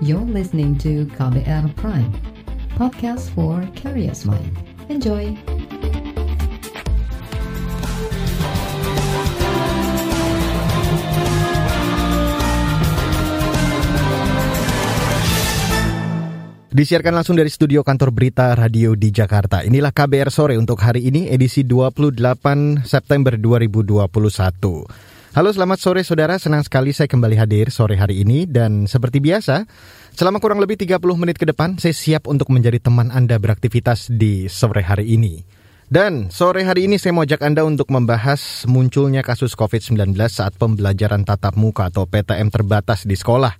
You're listening to KBR Prime, podcast for curious mind. Enjoy! Disiarkan langsung dari studio kantor berita radio di Jakarta. Inilah KBR sore untuk hari ini edisi 28 September 2021. Halo selamat sore saudara, senang sekali saya kembali hadir sore hari ini dan seperti biasa, selama kurang lebih 30 menit ke depan saya siap untuk menjadi teman Anda beraktivitas di sore hari ini. Dan sore hari ini saya mau ajak Anda untuk membahas munculnya kasus COVID-19 saat pembelajaran tatap muka atau PTM terbatas di sekolah.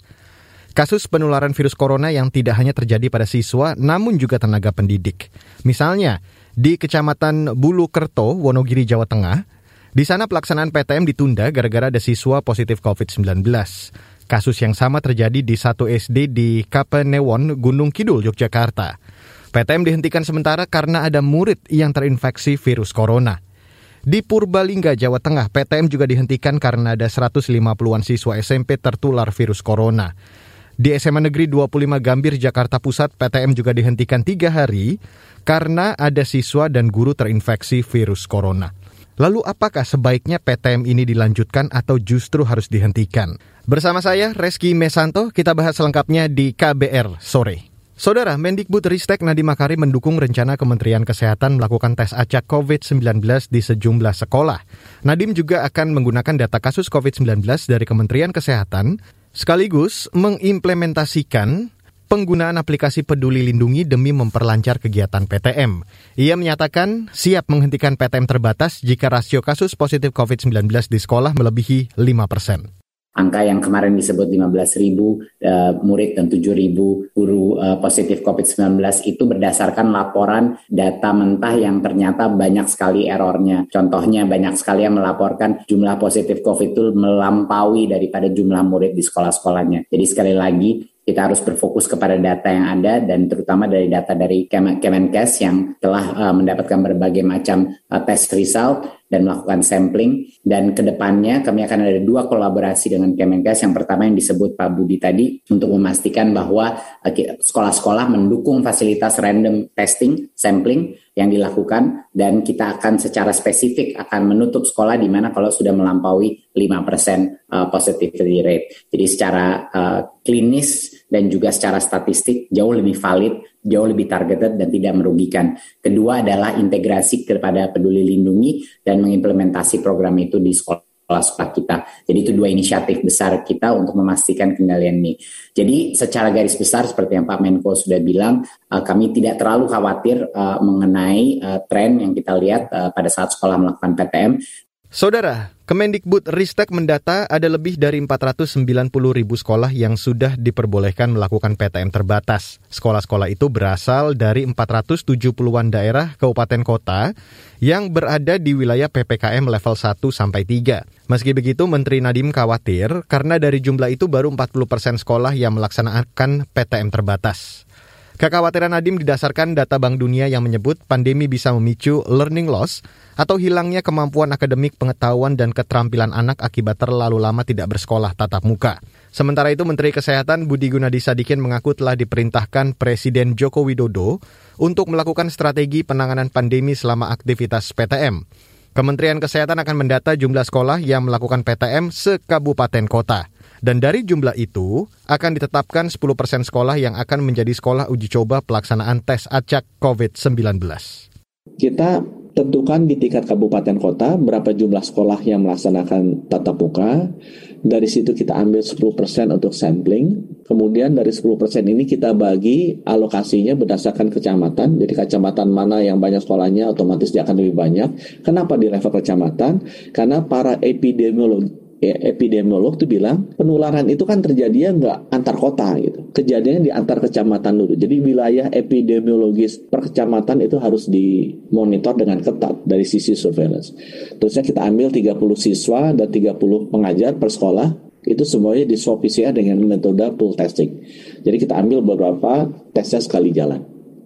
Kasus penularan virus corona yang tidak hanya terjadi pada siswa, namun juga tenaga pendidik. Misalnya, di Kecamatan Bulu Kerto, Wonogiri, Jawa Tengah, di sana pelaksanaan PTM ditunda gara-gara ada siswa positif COVID-19. Kasus yang sama terjadi di satu SD di Kapenewon, Gunung Kidul, Yogyakarta. PTM dihentikan sementara karena ada murid yang terinfeksi virus corona. Di Purbalingga, Jawa Tengah, PTM juga dihentikan karena ada 150-an siswa SMP tertular virus corona. Di SMA Negeri 25 Gambir, Jakarta Pusat, PTM juga dihentikan tiga hari karena ada siswa dan guru terinfeksi virus corona. Lalu apakah sebaiknya PTM ini dilanjutkan atau justru harus dihentikan? Bersama saya, Reski Mesanto, kita bahas selengkapnya di KBR Sore. Saudara, Mendikbud Ristek Nadiem Makarim mendukung rencana Kementerian Kesehatan melakukan tes acak COVID-19 di sejumlah sekolah. Nadiem juga akan menggunakan data kasus COVID-19 dari Kementerian Kesehatan sekaligus mengimplementasikan penggunaan aplikasi Peduli Lindungi demi memperlancar kegiatan PTM. Ia menyatakan siap menghentikan PTM terbatas jika rasio kasus positif COVID-19 di sekolah melebihi 5 persen. Angka yang kemarin disebut 15 ribu uh, murid dan 7 ribu guru uh, positif COVID-19 itu berdasarkan laporan data mentah yang ternyata banyak sekali errornya. Contohnya banyak sekali yang melaporkan jumlah positif COVID itu melampaui daripada jumlah murid di sekolah-sekolahnya. Jadi sekali lagi kita harus berfokus kepada data yang ada dan terutama dari data dari Kemenkes yang telah uh, mendapatkan berbagai macam uh, test result dan melakukan sampling. Dan ke depannya kami akan ada dua kolaborasi dengan Kemenkes. Yang pertama yang disebut Pak Budi tadi untuk memastikan bahwa sekolah-sekolah mendukung fasilitas random testing, sampling yang dilakukan dan kita akan secara spesifik akan menutup sekolah di mana kalau sudah melampaui 5% positivity rate. Jadi secara uh, klinis dan juga secara statistik jauh lebih valid jauh lebih targeted dan tidak merugikan. Kedua adalah integrasi kepada peduli lindungi dan mengimplementasi program itu di sekolah sekolah kita. Jadi itu dua inisiatif besar kita untuk memastikan kendalian ini. Jadi secara garis besar seperti yang Pak Menko sudah bilang, uh, kami tidak terlalu khawatir uh, mengenai uh, tren yang kita lihat pada saat sekolah melakukan PTM. Saudara, Kemendikbud Ristek mendata ada lebih dari 490 ribu sekolah yang sudah diperbolehkan melakukan PTM terbatas. Sekolah-sekolah itu berasal dari 470-an daerah kabupaten kota yang berada di wilayah PPKM level 1 sampai 3. Meski begitu, Menteri Nadiem khawatir karena dari jumlah itu baru 40 persen sekolah yang melaksanakan PTM terbatas. Kekhawatiran Nadiem didasarkan data Bank Dunia yang menyebut pandemi bisa memicu learning loss atau hilangnya kemampuan akademik, pengetahuan, dan keterampilan anak akibat terlalu lama tidak bersekolah tatap muka. Sementara itu, Menteri Kesehatan Budi Gunadi Sadikin mengaku telah diperintahkan Presiden Joko Widodo untuk melakukan strategi penanganan pandemi selama aktivitas PTM. Kementerian Kesehatan akan mendata jumlah sekolah yang melakukan PTM sekabupaten kota. Dan dari jumlah itu akan ditetapkan 10% sekolah yang akan menjadi sekolah uji coba pelaksanaan tes acak COVID-19. Kita tentukan di tingkat kabupaten kota berapa jumlah sekolah yang melaksanakan tatap muka. Dari situ kita ambil 10% untuk sampling. Kemudian dari 10% ini kita bagi alokasinya berdasarkan kecamatan. Jadi kecamatan mana yang banyak sekolahnya otomatis dia akan lebih banyak. Kenapa di level kecamatan? Karena para epidemiolog ya, epidemiolog tuh bilang penularan itu kan terjadinya nggak antar kota gitu. Kejadiannya di antar kecamatan dulu. Jadi wilayah epidemiologis per kecamatan itu harus dimonitor dengan ketat dari sisi surveillance. Terusnya kita ambil 30 siswa dan 30 pengajar per sekolah itu semuanya di swab PCR dengan metode pool testing. Jadi kita ambil beberapa tesnya sekali jalan.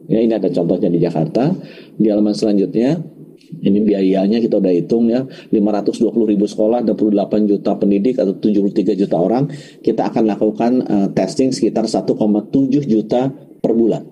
Ya, ini ada contohnya di Jakarta. Di halaman selanjutnya Ini biayanya kita udah hitung ya, 520 ribu sekolah, 28 juta pendidik atau 73 juta orang, kita akan lakukan uh, testing sekitar 1,7 juta per bulan.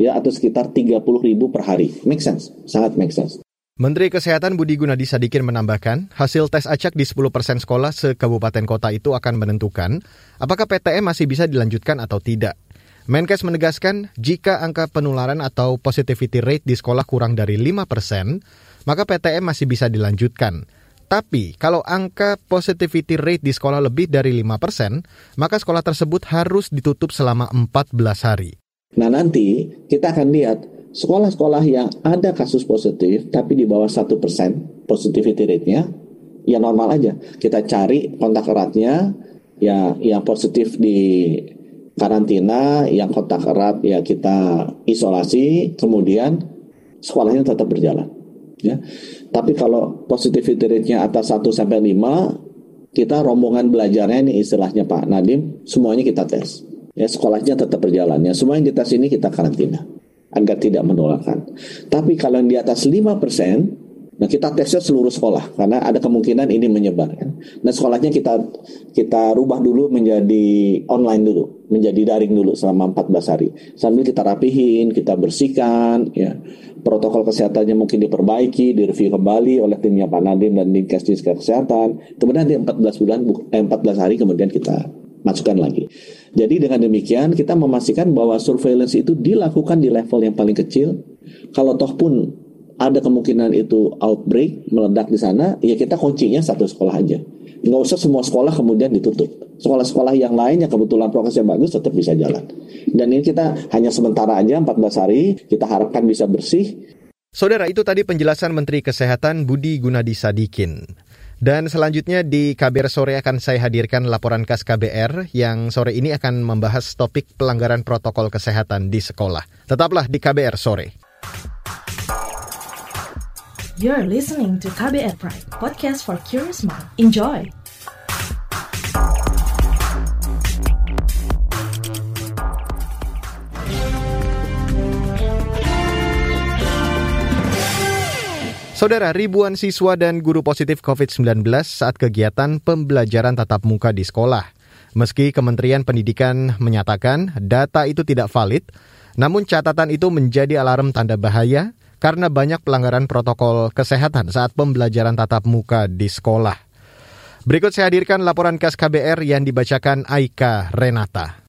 Ya, atau sekitar 30 ribu per hari. Make sense, sangat make sense. Menteri Kesehatan Budi Gunadi Sadikin menambahkan, hasil tes acak di 10% sekolah se-kabupaten kota itu akan menentukan apakah PTM masih bisa dilanjutkan atau tidak. Menkes menegaskan, jika angka penularan atau positivity rate di sekolah kurang dari 5 persen, maka PTM masih bisa dilanjutkan. Tapi kalau angka positivity rate di sekolah lebih dari 5 persen, maka sekolah tersebut harus ditutup selama 14 hari. Nah nanti kita akan lihat sekolah-sekolah yang ada kasus positif tapi di bawah satu persen positivity rate-nya, ya normal aja. Kita cari kontak eratnya, ya yang positif di karantina, yang kontak erat ya kita isolasi, kemudian sekolahnya tetap berjalan ya. Tapi kalau positivity rate-nya atas 1 sampai 5, kita rombongan belajarnya ini istilahnya Pak Nadim, semuanya kita tes. Ya, sekolahnya tetap berjalan. Ya, semua yang kita sini kita karantina agar tidak menularkan. Tapi kalau yang di atas 5%, Nah kita tesnya seluruh sekolah karena ada kemungkinan ini menyebar. Kan? Nah sekolahnya kita kita rubah dulu menjadi online dulu, menjadi daring dulu selama 14 hari. Sambil kita rapihin, kita bersihkan, ya protokol kesehatannya mungkin diperbaiki, direview kembali oleh timnya Pak Nadim dan Dinkes Kesehatan. Kemudian di 14 bulan, eh, 14 hari kemudian kita masukkan lagi. Jadi dengan demikian kita memastikan bahwa surveillance itu dilakukan di level yang paling kecil. Kalau toh pun ada kemungkinan itu outbreak meledak di sana, ya kita kuncinya satu sekolah aja. Nggak usah semua sekolah kemudian ditutup. Sekolah-sekolah yang lain yang kebetulan prokesnya bagus tetap bisa jalan. Dan ini kita hanya sementara aja 14 hari, kita harapkan bisa bersih. Saudara, itu tadi penjelasan Menteri Kesehatan Budi Gunadi Sadikin. Dan selanjutnya di KBR sore akan saya hadirkan laporan khas KBR yang sore ini akan membahas topik pelanggaran protokol kesehatan di sekolah. Tetaplah di KBR sore. You're listening to KBR Pride, podcast for curious mind. Enjoy! Saudara, ribuan siswa dan guru positif COVID-19 saat kegiatan pembelajaran tatap muka di sekolah. Meski Kementerian Pendidikan menyatakan data itu tidak valid, namun catatan itu menjadi alarm tanda bahaya karena banyak pelanggaran protokol kesehatan saat pembelajaran tatap muka di sekolah. Berikut saya hadirkan laporan khas KBR yang dibacakan Aika Renata.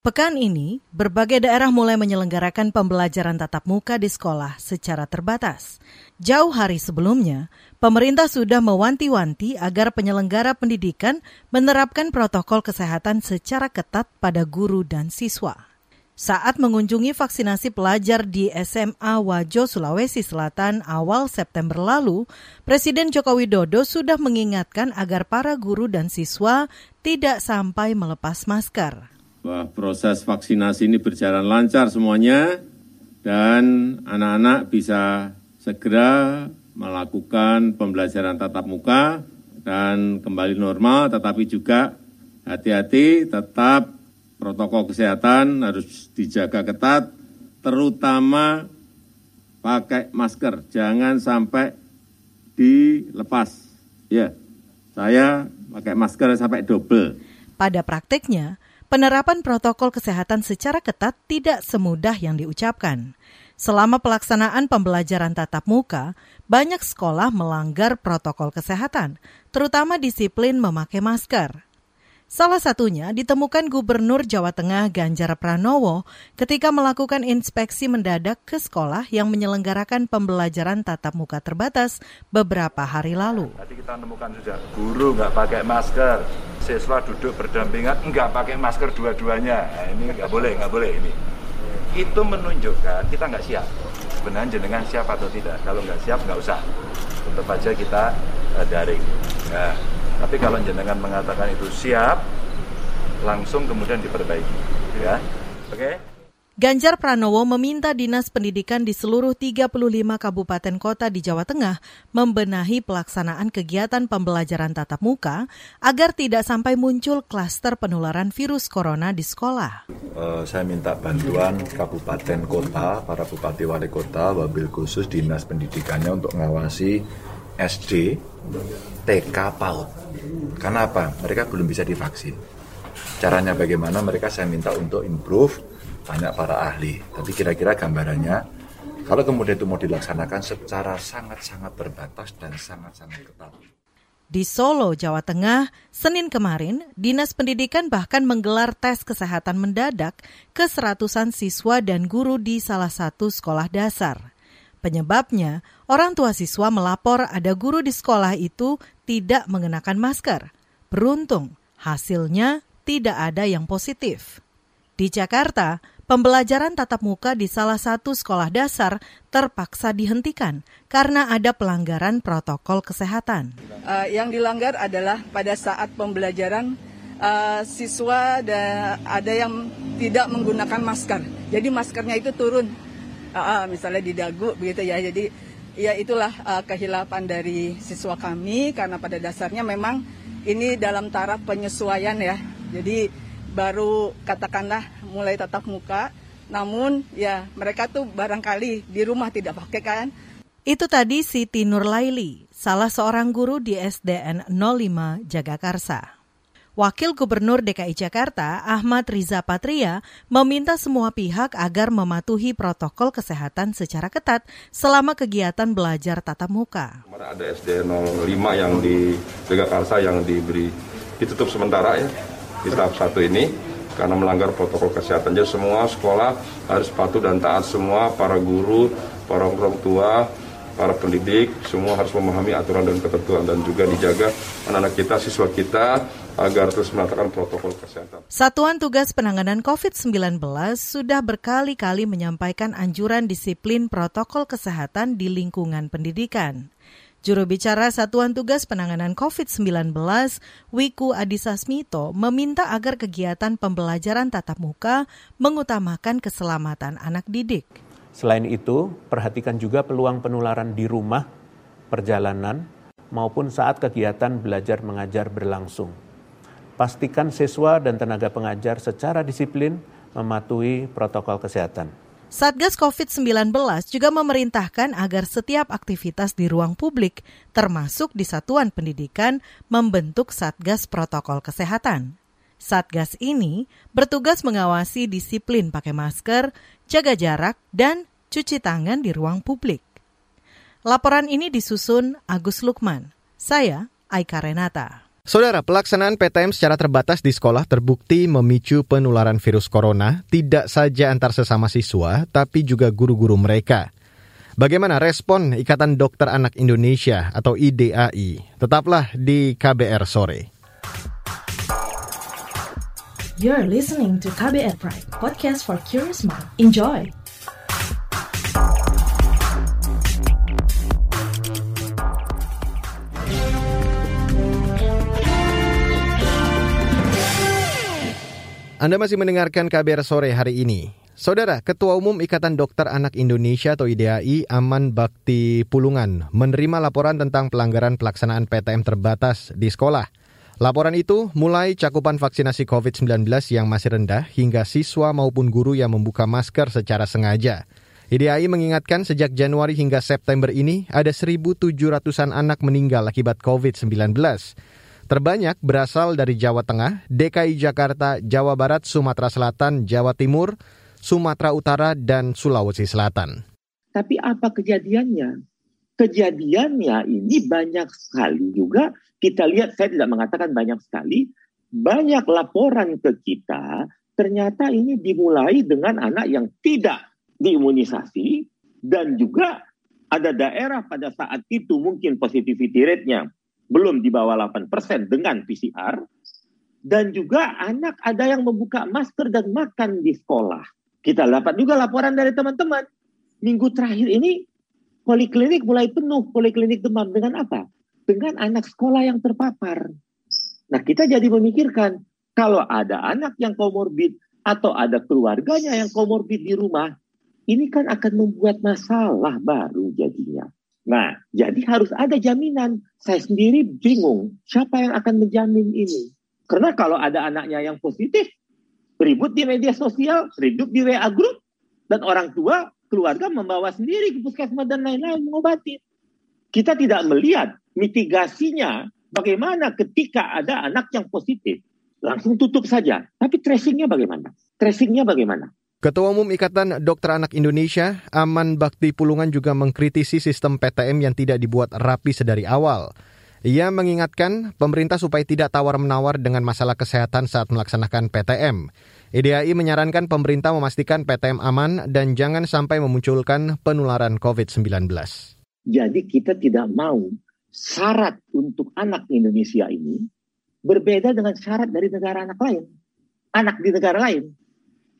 Pekan ini, berbagai daerah mulai menyelenggarakan pembelajaran tatap muka di sekolah secara terbatas. Jauh hari sebelumnya, pemerintah sudah mewanti-wanti agar penyelenggara pendidikan menerapkan protokol kesehatan secara ketat pada guru dan siswa. Saat mengunjungi vaksinasi pelajar di SMA Wajo, Sulawesi Selatan awal September lalu, Presiden Joko Widodo sudah mengingatkan agar para guru dan siswa tidak sampai melepas masker. Bahwa proses vaksinasi ini berjalan lancar semuanya dan anak-anak bisa segera melakukan pembelajaran tatap muka dan kembali normal, tetapi juga hati-hati tetap protokol kesehatan harus dijaga ketat, terutama pakai masker, jangan sampai dilepas. Ya, saya pakai masker sampai double. Pada praktiknya, penerapan protokol kesehatan secara ketat tidak semudah yang diucapkan. Selama pelaksanaan pembelajaran tatap muka, banyak sekolah melanggar protokol kesehatan, terutama disiplin memakai masker. Salah satunya ditemukan Gubernur Jawa Tengah Ganjar Pranowo ketika melakukan inspeksi mendadak ke sekolah yang menyelenggarakan pembelajaran tatap muka terbatas beberapa hari lalu. Tadi kita menemukan sudah guru nggak pakai masker, siswa duduk berdampingan nggak pakai masker dua-duanya. Nah, ini nggak boleh, nggak boleh ini. Itu menunjukkan kita nggak siap. Sebenarnya jenengan siap atau tidak? Kalau nggak siap nggak usah. Tetap aja kita uh, daring. Nah, tapi kalau jenengan mengatakan itu siap, langsung kemudian diperbaiki, ya. Oke? Okay? Ganjar Pranowo meminta Dinas Pendidikan di seluruh 35 kabupaten kota di Jawa Tengah membenahi pelaksanaan kegiatan pembelajaran tatap muka agar tidak sampai muncul klaster penularan virus corona di sekolah. Uh, saya minta bantuan kabupaten kota, para bupati wali kota, wabil khusus Dinas Pendidikannya untuk mengawasi SD, TK, PAUD. Karena apa? Mereka belum bisa divaksin. Caranya bagaimana? Mereka saya minta untuk improve tanya para ahli. Tapi kira-kira gambarannya, kalau kemudian itu mau dilaksanakan secara sangat-sangat terbatas dan sangat-sangat ketat. Di Solo, Jawa Tengah, Senin kemarin, Dinas Pendidikan bahkan menggelar tes kesehatan mendadak ke seratusan siswa dan guru di salah satu sekolah dasar. Penyebabnya, orang tua siswa melapor ada guru di sekolah itu tidak mengenakan masker. Beruntung, hasilnya tidak ada yang positif. Di Jakarta, pembelajaran tatap muka di salah satu sekolah dasar terpaksa dihentikan karena ada pelanggaran protokol kesehatan. Uh, yang dilanggar adalah pada saat pembelajaran uh, siswa ada, ada yang tidak menggunakan masker. Jadi maskernya itu turun, uh, misalnya di dagu begitu ya. Jadi ya itulah uh, kehilapan dari siswa kami karena pada dasarnya memang ini dalam taraf penyesuaian ya. Jadi baru katakanlah mulai tatap muka, namun ya mereka tuh barangkali di rumah tidak pakai kan. Itu tadi Siti Nurlaili, salah seorang guru di SDN 05 Jagakarsa. Wakil Gubernur DKI Jakarta, Ahmad Riza Patria, meminta semua pihak agar mematuhi protokol kesehatan secara ketat selama kegiatan belajar tatap muka. Ada SD 05 yang di Jagakarsa yang diberi ditutup sementara ya di tahap satu ini karena melanggar protokol kesehatan. Jadi semua sekolah harus patuh dan taat semua para guru, para orang tua, para pendidik, semua harus memahami aturan dan ketentuan dan juga dijaga anak-anak kita, siswa kita agar terus menatakan protokol kesehatan. Satuan Tugas Penanganan COVID-19 sudah berkali-kali menyampaikan anjuran disiplin protokol kesehatan di lingkungan pendidikan. Juru bicara Satuan Tugas Penanganan COVID-19, Wiku Adhisa Smito, meminta agar kegiatan pembelajaran tatap muka mengutamakan keselamatan anak didik. Selain itu, perhatikan juga peluang penularan di rumah, perjalanan, maupun saat kegiatan belajar mengajar berlangsung. Pastikan siswa dan tenaga pengajar secara disiplin mematuhi protokol kesehatan. Satgas COVID-19 juga memerintahkan agar setiap aktivitas di ruang publik, termasuk di satuan pendidikan, membentuk Satgas Protokol Kesehatan. Satgas ini bertugas mengawasi disiplin pakai masker, jaga jarak, dan cuci tangan di ruang publik. Laporan ini disusun Agus Lukman. Saya Aika Renata. Saudara, pelaksanaan PTM secara terbatas di sekolah terbukti memicu penularan virus corona tidak saja antar sesama siswa, tapi juga guru-guru mereka. Bagaimana respon Ikatan Dokter Anak Indonesia atau IDAI? Tetaplah di KBR sore. You're listening to KBR Pride, podcast for curious mind. Enjoy. Anda masih mendengarkan KBR sore hari ini. Saudara, Ketua Umum Ikatan Dokter Anak Indonesia atau IDAI Aman Bakti Pulungan menerima laporan tentang pelanggaran pelaksanaan PTM terbatas di sekolah. Laporan itu mulai cakupan vaksinasi COVID-19 yang masih rendah hingga siswa maupun guru yang membuka masker secara sengaja. IDAI mengingatkan sejak Januari hingga September ini ada 1.700-an anak meninggal akibat COVID-19. Terbanyak berasal dari Jawa Tengah, DKI Jakarta, Jawa Barat, Sumatera Selatan, Jawa Timur, Sumatera Utara, dan Sulawesi Selatan. Tapi apa kejadiannya? Kejadiannya ini banyak sekali juga. Kita lihat, saya tidak mengatakan banyak sekali. Banyak laporan ke kita, ternyata ini dimulai dengan anak yang tidak diimunisasi. Dan juga ada daerah pada saat itu mungkin positivity rate-nya belum di bawah 8% dengan PCR. Dan juga anak ada yang membuka masker dan makan di sekolah. Kita dapat juga laporan dari teman-teman. Minggu terakhir ini poliklinik mulai penuh. Poliklinik demam dengan apa? Dengan anak sekolah yang terpapar. Nah kita jadi memikirkan kalau ada anak yang komorbid atau ada keluarganya yang komorbid di rumah, ini kan akan membuat masalah baru jadinya. Nah, jadi harus ada jaminan. Saya sendiri bingung, siapa yang akan menjamin ini? Karena kalau ada anaknya yang positif, ribut di media sosial, ribut di WA group, dan orang tua, keluarga membawa sendiri ke puskesmas dan lain-lain mengobati. Kita tidak melihat mitigasinya bagaimana ketika ada anak yang positif. Langsung tutup saja. Tapi tracingnya bagaimana? Tracingnya bagaimana? Ketua Umum Ikatan Dokter Anak Indonesia, Aman Bakti Pulungan juga mengkritisi sistem PTM yang tidak dibuat rapi sedari awal. Ia mengingatkan pemerintah supaya tidak tawar-menawar dengan masalah kesehatan saat melaksanakan PTM. IDAI menyarankan pemerintah memastikan PTM aman dan jangan sampai memunculkan penularan COVID-19. Jadi kita tidak mau syarat untuk anak Indonesia ini berbeda dengan syarat dari negara anak lain. Anak di negara lain.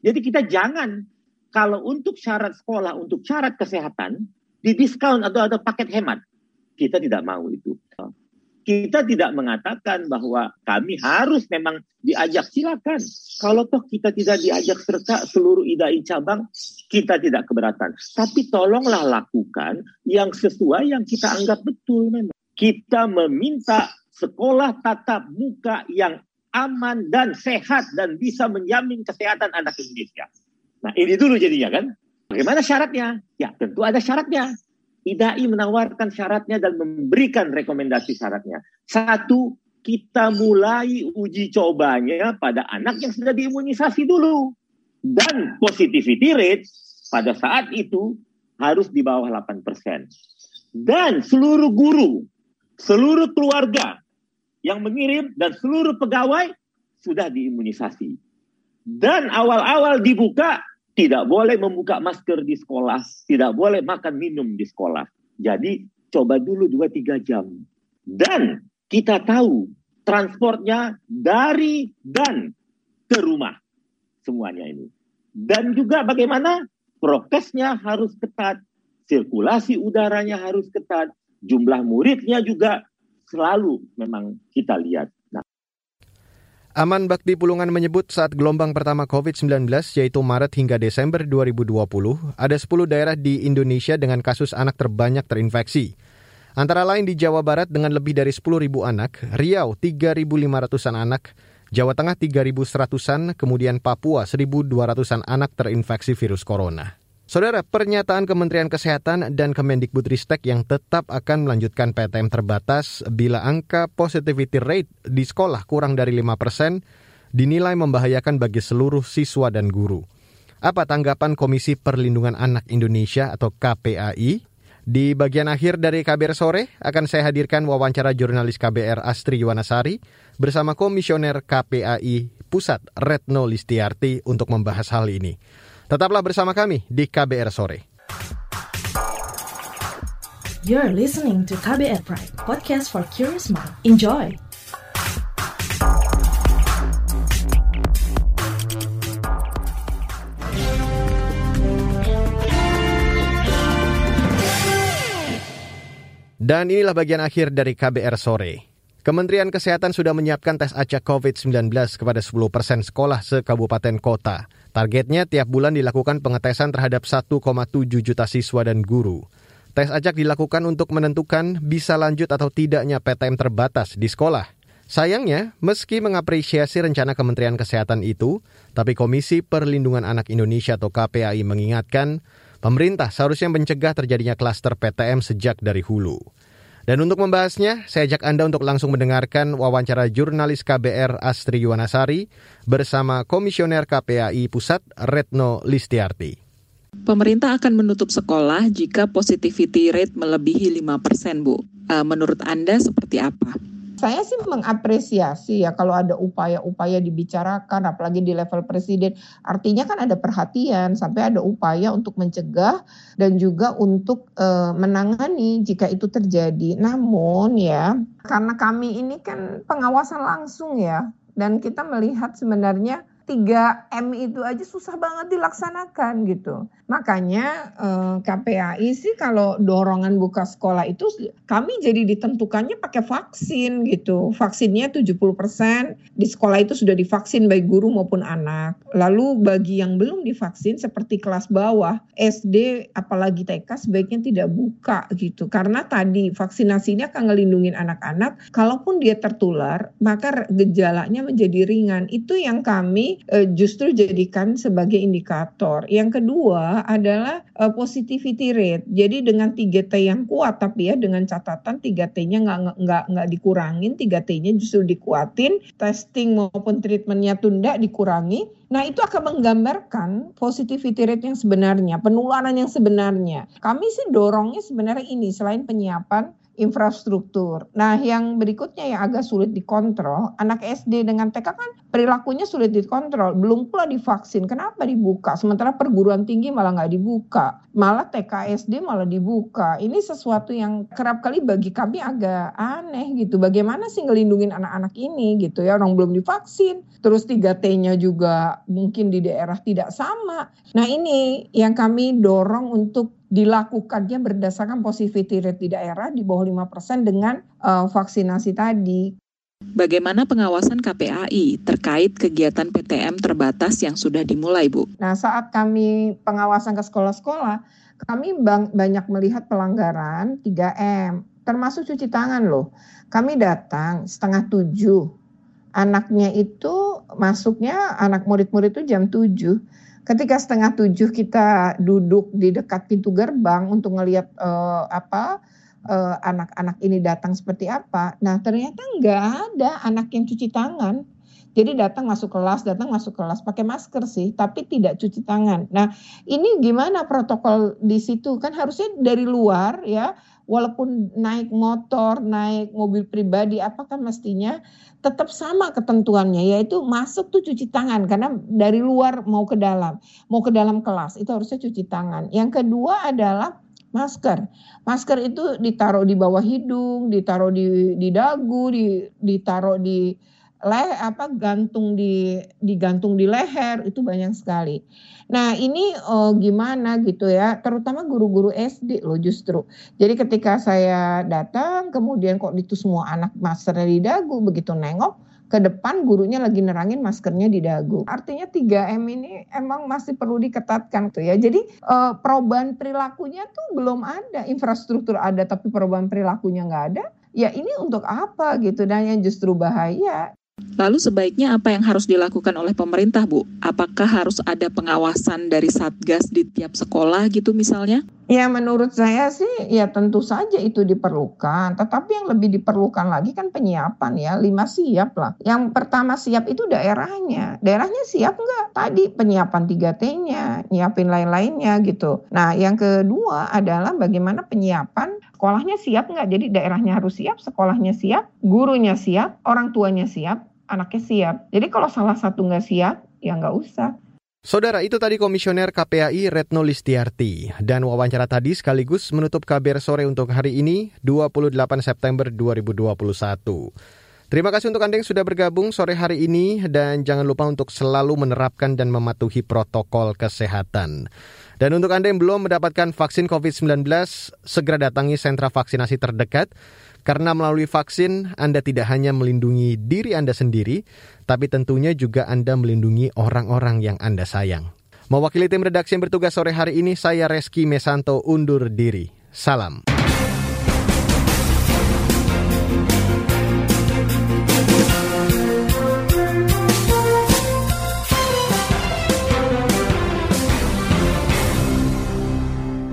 Jadi kita jangan kalau untuk syarat sekolah, untuk syarat kesehatan, di diskon atau ada paket hemat. Kita tidak mau itu. Kita tidak mengatakan bahwa kami harus memang diajak silakan. Kalau toh kita tidak diajak serta seluruh idai cabang, kita tidak keberatan. Tapi tolonglah lakukan yang sesuai yang kita anggap betul memang. Kita meminta sekolah tatap muka yang aman dan sehat dan bisa menjamin kesehatan anak Indonesia. Nah ini dulu jadinya kan. Bagaimana syaratnya? Ya tentu ada syaratnya. IDAI menawarkan syaratnya dan memberikan rekomendasi syaratnya. Satu, kita mulai uji cobanya pada anak yang sudah diimunisasi dulu. Dan positivity rate pada saat itu harus di bawah 8%. Dan seluruh guru, seluruh keluarga yang mengirim dan seluruh pegawai sudah diimunisasi. Dan awal-awal dibuka tidak boleh membuka masker di sekolah, tidak boleh makan minum di sekolah. Jadi coba dulu 2-3 jam. Dan kita tahu transportnya dari dan ke rumah semuanya ini. Dan juga bagaimana prokesnya harus ketat, sirkulasi udaranya harus ketat, jumlah muridnya juga selalu memang kita lihat. Nah. Aman Bakti Pulungan menyebut saat gelombang pertama COVID-19 yaitu Maret hingga Desember 2020, ada 10 daerah di Indonesia dengan kasus anak terbanyak terinfeksi. Antara lain di Jawa Barat dengan lebih dari 10.000 anak, Riau 3.500-an anak, Jawa Tengah 3.100-an, kemudian Papua 1.200-an anak terinfeksi virus corona. Saudara, pernyataan Kementerian Kesehatan dan Kemendikbudristek yang tetap akan melanjutkan PTM terbatas bila angka positivity rate di sekolah kurang dari 5 persen dinilai membahayakan bagi seluruh siswa dan guru. Apa tanggapan Komisi Perlindungan Anak Indonesia atau KPAI? Di bagian akhir dari KBR sore akan saya hadirkan wawancara jurnalis KBR Astri Yuwanasari bersama Komisioner KPAI Pusat Retno Listiarti untuk membahas hal ini. Tetaplah bersama kami di KBR Sore. You're listening to KBR Pride, podcast for curious mind. Enjoy! Dan inilah bagian akhir dari KBR Sore. Kementerian Kesehatan sudah menyiapkan tes acak COVID-19 kepada 10 persen sekolah se-kabupaten kota. Targetnya tiap bulan dilakukan pengetesan terhadap 1,7 juta siswa dan guru. Tes acak dilakukan untuk menentukan bisa lanjut atau tidaknya PTM terbatas di sekolah. Sayangnya, meski mengapresiasi rencana Kementerian Kesehatan itu, tapi Komisi Perlindungan Anak Indonesia atau KPAI mengingatkan, pemerintah seharusnya mencegah terjadinya klaster PTM sejak dari hulu. Dan untuk membahasnya, saya ajak Anda untuk langsung mendengarkan wawancara jurnalis KBR Astri Yuwanasari bersama Komisioner KPAI Pusat Retno Listiarti. Pemerintah akan menutup sekolah jika positivity rate melebihi 5%, Bu. Eh, menurut Anda seperti apa? Saya sih mengapresiasi ya kalau ada upaya-upaya dibicarakan apalagi di level presiden. Artinya kan ada perhatian sampai ada upaya untuk mencegah dan juga untuk e, menangani jika itu terjadi. Namun ya karena kami ini kan pengawasan langsung ya dan kita melihat sebenarnya 3M itu aja susah banget dilaksanakan gitu. Makanya eh, KPAI sih kalau dorongan buka sekolah itu kami jadi ditentukannya pakai vaksin gitu. Vaksinnya 70% di sekolah itu sudah divaksin baik guru maupun anak. Lalu bagi yang belum divaksin seperti kelas bawah, SD apalagi TK sebaiknya tidak buka gitu. Karena tadi vaksinasi ini akan ngelindungin anak-anak kalaupun dia tertular maka gejalanya menjadi ringan. Itu yang kami justru jadikan sebagai indikator. Yang kedua adalah uh, positivity rate. Jadi dengan 3T yang kuat tapi ya dengan catatan 3T-nya nggak nggak nggak dikurangin, 3T-nya justru dikuatin, testing maupun treatmentnya tunda dikurangi. Nah itu akan menggambarkan positivity rate yang sebenarnya, penularan yang sebenarnya. Kami sih dorongnya sebenarnya ini selain penyiapan infrastruktur. Nah, yang berikutnya yang agak sulit dikontrol, anak SD dengan TK kan perilakunya sulit dikontrol, belum pula divaksin. Kenapa dibuka? Sementara perguruan tinggi malah nggak dibuka, malah TK SD malah dibuka. Ini sesuatu yang kerap kali bagi kami agak aneh gitu. Bagaimana sih ngelindungin anak-anak ini gitu ya, orang belum divaksin. Terus 3T-nya juga mungkin di daerah tidak sama. Nah, ini yang kami dorong untuk dilakukannya berdasarkan positivity rate di daerah di bawah 5% dengan uh, vaksinasi tadi. Bagaimana pengawasan KPAI terkait kegiatan PTM terbatas yang sudah dimulai, Bu? Nah, saat kami pengawasan ke sekolah-sekolah, kami bang, banyak melihat pelanggaran 3M, termasuk cuci tangan loh. Kami datang setengah tujuh, anaknya itu masuknya, anak murid-murid itu jam tujuh ketika setengah tujuh kita duduk di dekat pintu gerbang untuk ngelihat uh, apa uh, anak-anak ini datang seperti apa. Nah ternyata nggak ada anak yang cuci tangan. Jadi datang masuk kelas, datang masuk kelas pakai masker sih, tapi tidak cuci tangan. Nah ini gimana protokol di situ kan harusnya dari luar ya, walaupun naik motor, naik mobil pribadi, apakah mestinya tetap sama ketentuannya yaitu masuk tuh cuci tangan karena dari luar mau ke dalam mau ke dalam kelas itu harusnya cuci tangan. Yang kedua adalah masker. Masker itu ditaruh di bawah hidung ditaruh di di dagu di ditaruh di leh apa gantung di digantung di leher itu banyak sekali. Nah ini oh, gimana gitu ya, terutama guru-guru SD loh justru. Jadi ketika saya datang, kemudian kok itu semua anak maskernya di dagu, begitu nengok ke depan gurunya lagi nerangin maskernya di dagu. Artinya 3M ini emang masih perlu diketatkan tuh ya. Jadi eh, perubahan perilakunya tuh belum ada, infrastruktur ada tapi perubahan perilakunya nggak ada. Ya ini untuk apa gitu dan yang justru bahaya Lalu sebaiknya apa yang harus dilakukan oleh pemerintah, Bu? Apakah harus ada pengawasan dari Satgas di tiap sekolah gitu misalnya? Ya menurut saya sih ya tentu saja itu diperlukan. Tetapi yang lebih diperlukan lagi kan penyiapan ya. Lima siap lah. Yang pertama siap itu daerahnya. Daerahnya siap nggak? Tadi penyiapan 3T-nya, nyiapin lain-lainnya gitu. Nah yang kedua adalah bagaimana penyiapan sekolahnya siap nggak? Jadi daerahnya harus siap, sekolahnya siap, gurunya siap, orang tuanya siap, anaknya siap. Jadi kalau salah satu nggak siap, ya nggak usah. Saudara, itu tadi Komisioner KPAI Retno Listiarti. Dan wawancara tadi sekaligus menutup kabar sore untuk hari ini, 28 September 2021. Terima kasih untuk Anda yang sudah bergabung sore hari ini dan jangan lupa untuk selalu menerapkan dan mematuhi protokol kesehatan. Dan untuk Anda yang belum mendapatkan vaksin COVID-19, segera datangi sentra vaksinasi terdekat karena melalui vaksin, Anda tidak hanya melindungi diri Anda sendiri, tapi tentunya juga Anda melindungi orang-orang yang Anda sayang. Mewakili tim redaksi yang bertugas sore hari ini, saya Reski Mesanto undur diri. Salam.